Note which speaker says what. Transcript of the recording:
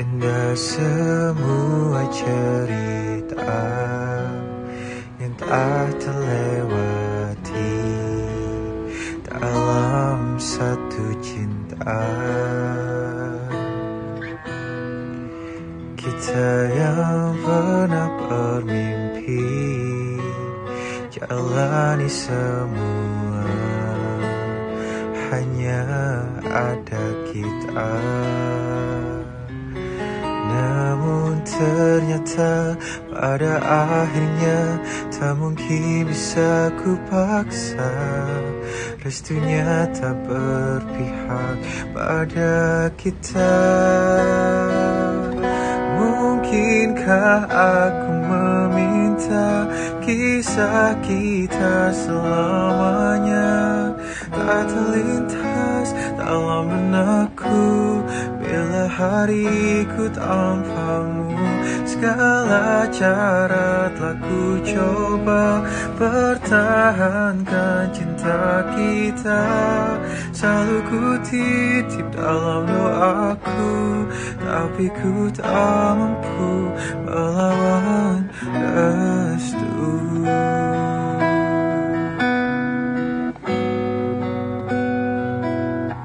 Speaker 1: Indah semua cerita yang tak terlewati dalam satu cinta. Kita yang pernah bermimpi jalani semua hanya ada kita. Ternyata pada akhirnya tak mungkin bisa ku paksa Restunya tak berpihak pada kita. Mungkinkah aku meminta kisah kita selamanya? Tak terlintas dalam benakku Bila hariku tanpamu Segala cara telah ku coba Pertahankan cinta kita. Selalu ku titip dalam doaku. Tapi ku tak mampu melawan